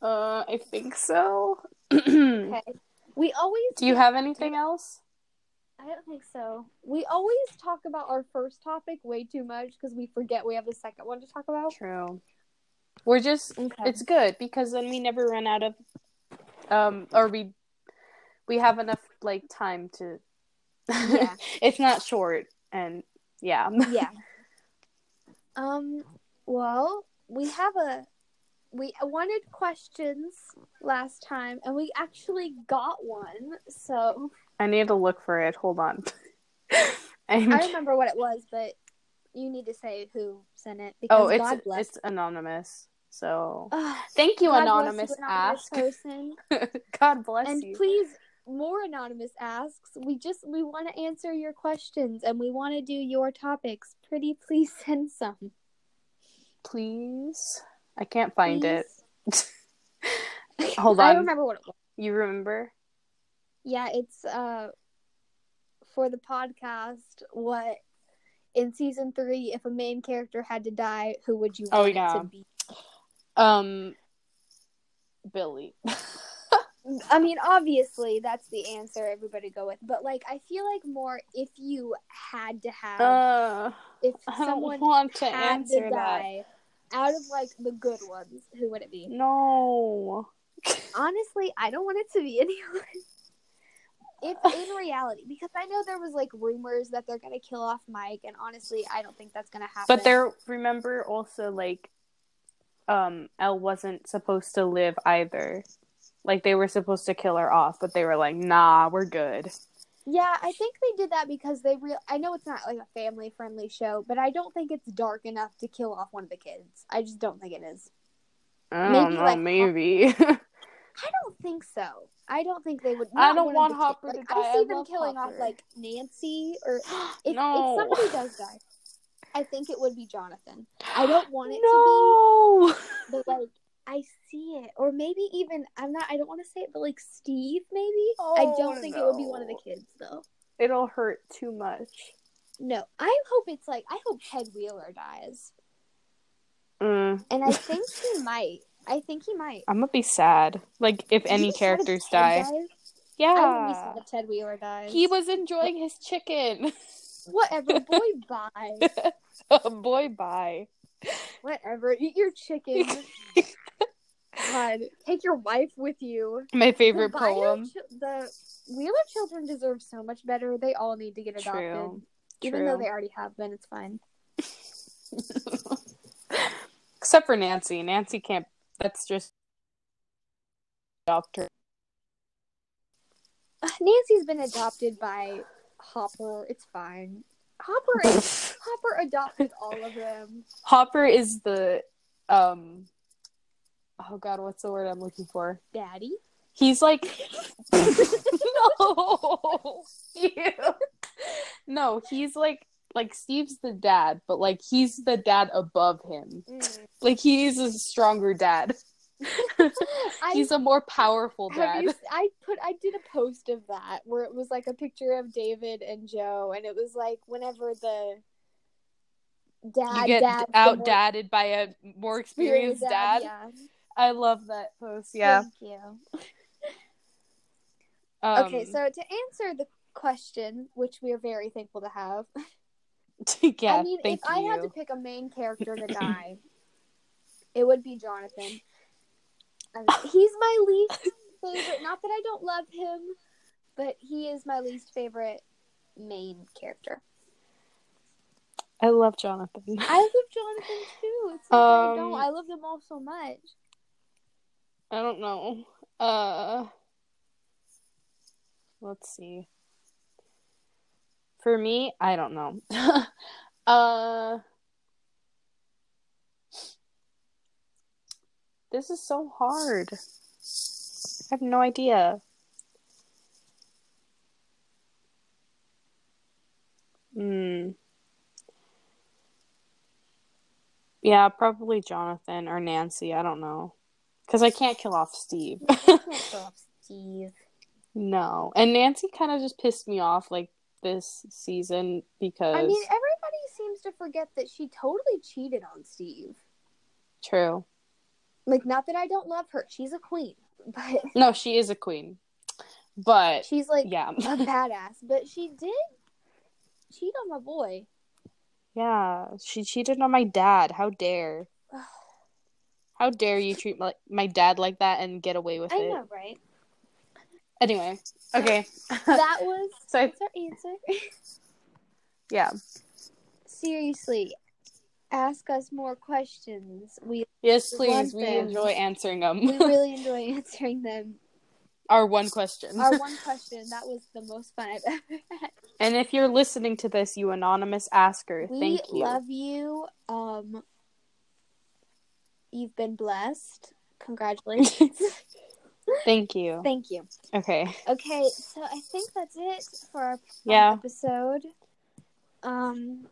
S1: Uh, I think so.
S2: Okay, we always
S1: Do you have anything else?
S2: I don't think so. We always talk about our first topic way too much because we forget we have the second one to talk about.
S1: True. We're just
S2: Okay.
S1: it's good because then we never run out of um or we we have enough like time to
S2: Yeah.
S1: it's not short and yeah.
S2: yeah. Um. Well, we have a. We wanted questions last time, and we actually got one. So
S1: I need to look for it. Hold on.
S2: I remember what it was, but you need to say who sent it because
S1: oh, it's
S2: God bless.
S1: it's anonymous. So
S2: Ugh,
S1: thank you,
S2: God bless
S1: anonymous
S2: you, anonymous
S1: ask.
S2: person.
S1: God bless
S2: and
S1: you.
S2: please more anonymous asks we just we want to answer your questions and we want to do your topics pretty please send some
S1: Please. I can't find it. hold on i
S2: remember what it was
S1: You remember?
S2: yeah it's uh for the podcast what in season three if a main character had to die who would you
S1: Oh, yeah.
S2: it to be
S1: Um Billy.
S2: I mean, obviously that's the answer everybody go with, but like I feel like more if you had to have
S1: Uh,
S2: if someone
S1: want to
S2: had
S1: answer
S2: to
S1: that.
S2: die out of like the good ones, who would it be?
S1: No.
S2: Honestly, I don't want it to be anyone. If in reality, because I know there was like rumors that they're gonna kill off Mike, and honestly, I don't think that's gonna happen.
S1: But there, remember also like, um, Elle wasn't supposed to live either. Like they were supposed to kill her off, but they were like, "Nah, we're good."
S2: Yeah, I think they did that because they real. I know it's not like a family friendly show, but I don't think it's dark enough to kill off one of the kids. I just don't think it is.
S1: I
S2: Maybe,
S1: don't know,
S2: like,
S1: maybe.
S2: I don't think so. I don't think they would.
S1: I don't want. Hopper
S2: Like,
S1: to die.
S2: I see
S1: I
S2: them killing off like Nancy or if,
S1: No.
S2: if somebody does die, I think it would be Jonathan. I don't want it
S1: no.
S2: to be, but like I see it, or maybe even I'm not. I don't want to say it, but like Steve, maybe. I don't
S1: Oh,
S2: think it would be one of the kids though.
S1: It'll hurt too much.
S2: No, I hope it's like I hope Ted Wheeler dies,
S1: Mm,
S2: and I think he might. I think he might.
S1: I'm gonna be sad. Like if
S2: Would
S1: any
S2: be sad if
S1: characters die.
S2: dies? I wouldn't be
S1: Yeah.
S2: sad if Ted Wheeler dies.
S1: He was enjoying his chicken.
S2: whatever. Boy, bye.
S1: oh boy, bye.
S2: Whatever. Eat your chicken. God, take your wife with you.
S1: My favorite
S2: the
S1: poem.
S2: chi- the Wheeler children deserve so much better. They all need to get adopted.
S1: True.
S2: Even though they already have been, it's fine.
S1: Except for Nancy. Nancy can't. That's just.
S2: Uh, Nancy's been adopted by Hopper. It's fine. Hopper is, Hopper adopted all of them.
S1: Hopper is the um. Oh God, what's the word I'm looking for?
S2: Daddy.
S1: He's like no, no. He's like like Steve's the dad, but like he's the dad above him. Like he's a stronger dad.
S2: I,
S1: he's a more powerful dad.
S2: you, I put I did a post of that where it was like a picture of David and Joe, and it was like whenever the dad
S1: you get
S2: dad
S1: out dadded by a more experienced dad.
S2: Yeah.
S1: I love that post. Yeah.
S2: Thank you.
S1: Um,
S2: okay, so to answer the question, which we are very thankful to have,
S1: yeah.
S2: I mean, if
S1: thank
S2: I had to pick a main character to die, it would be Jonathan. Um, he's my least favorite. Not that I don't love him, but he is my least favorite main character.
S1: I love Jonathan.
S2: I love Jonathan too. It's like I don't.
S1: Um,
S2: I love them all so much.
S1: I don't know. Uh let's see. For me, I don't know. uh This is so hard. I have no idea. Hmm. Yeah, probably Jonathan or Nancy. I don't know. Because I can't kill off Steve.
S2: I off Steve.
S1: no. And Nancy kind of just pissed me off like this season because.
S2: I mean, everybody seems to forget that she totally cheated on Steve.
S1: True.
S2: Like, not that I don't love her. She's a queen, but
S1: No, she is a queen. But,
S2: she's like
S1: yeah.
S2: a badass. But she did cheat on my boy.
S1: Yeah. She cheated on my dad. How dare. How dare you treat my, my dad like that and get away with
S2: I
S1: it?
S2: I know, right?
S1: Anyway. Okay.
S2: That was
S1: so,
S2: that's our answer.
S1: yeah.
S2: Seriously, ask us more questions. We
S1: Yes, please. We
S2: them.
S1: enjoy answering them.
S2: we really enjoy answering them.
S1: Our one question.
S2: Our one question that was the most fun I've ever had.
S1: And if you're listening to this, you anonymous asker,
S2: We
S1: thank you.
S2: We love you. Um, you've been blessed. Congratulations.
S1: Thank you.
S2: Thank you.
S1: Okay.
S2: Okay, so I think that's it for our
S1: Yeah.
S2: episode. Um,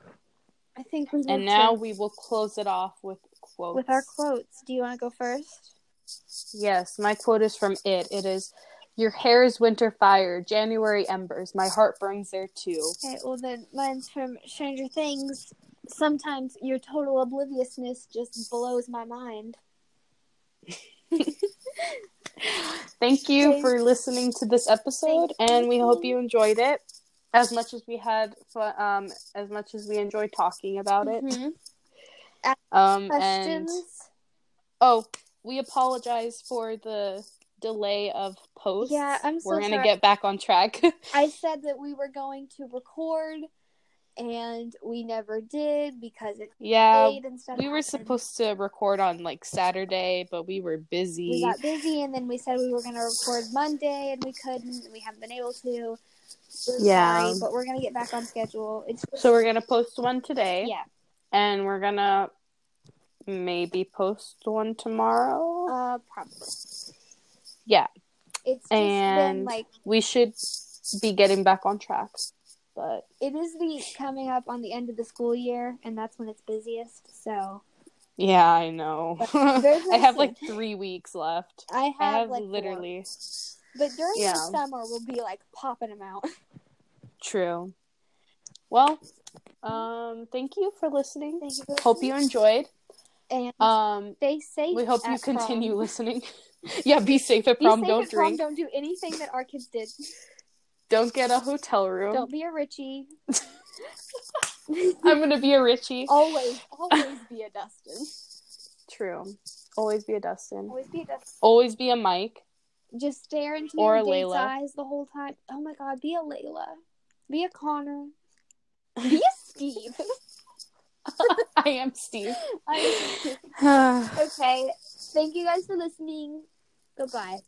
S2: I think we
S1: And now
S2: to-
S1: we will close it off with quotes.
S2: with our quotes. Do you want to go first?
S1: Yes, my quote is from it. It is Your hair is winter fire, January embers. My heart burns there too.
S2: Okay, well then mine's from Stranger Things. Sometimes your total obliviousness just blows my mind.
S1: thank you for listening to this episode, and we hope you enjoyed it as much as we had fun. Um, as much as we enjoyed talking about it.
S2: Mhm.
S1: Um, and oh, we apologize for the delay of posts.
S2: Yeah, I'm so
S1: We're gonna
S2: sorry.
S1: get back on track.
S2: I said that we were going to record, and we never did because it
S1: yeah, we were
S2: happened.
S1: supposed to record on like Saturday, but we were busy.
S2: We got busy, and then we said we were going to record Monday, and we couldn't. and We haven't been able to. We're
S1: Yeah.
S2: sorry, but we're gonna get back on schedule. It's just,
S1: So we're gonna post one today.
S2: yeah.
S1: and we're gonna maybe post one tomorrow.
S2: Uh, probably.
S1: Yeah.
S2: It's just been
S1: And-
S2: like
S1: we should be getting back on track, but
S2: it is the coming up on the end of the school year, and that's when it's busiest. So
S1: yeah, I know. I have like three weeks left.
S2: I have,
S1: I have
S2: like four. But during
S1: Yeah.
S2: the summer we'll be like popping them out.
S1: true. Well, um, thank you for listening.
S2: Thank you. For
S1: Hope you enjoyed.
S2: and
S1: Um,
S2: stay safe.
S1: we hope you
S2: at prom.
S1: continue listening. yeah, be safe at prom. Don't
S2: at prom.
S1: drink.
S2: Don't do anything that our kids did.
S1: Don't get a hotel room.
S2: Don't be a Richie.
S1: I'm gonna be a Richie.
S2: always, always be a Dustin.
S1: True. Always be a Dustin.
S2: Always be a Dustin.
S1: Always be a Mike.
S2: Just stare into
S1: Or
S2: your date's eyes the whole time. Oh my god, be a Layla. Be a Connor. Be a Steve.
S1: I am Steve.
S2: I-
S1: Bye.
S2: okay. Thank you guys for listening. Goodbye.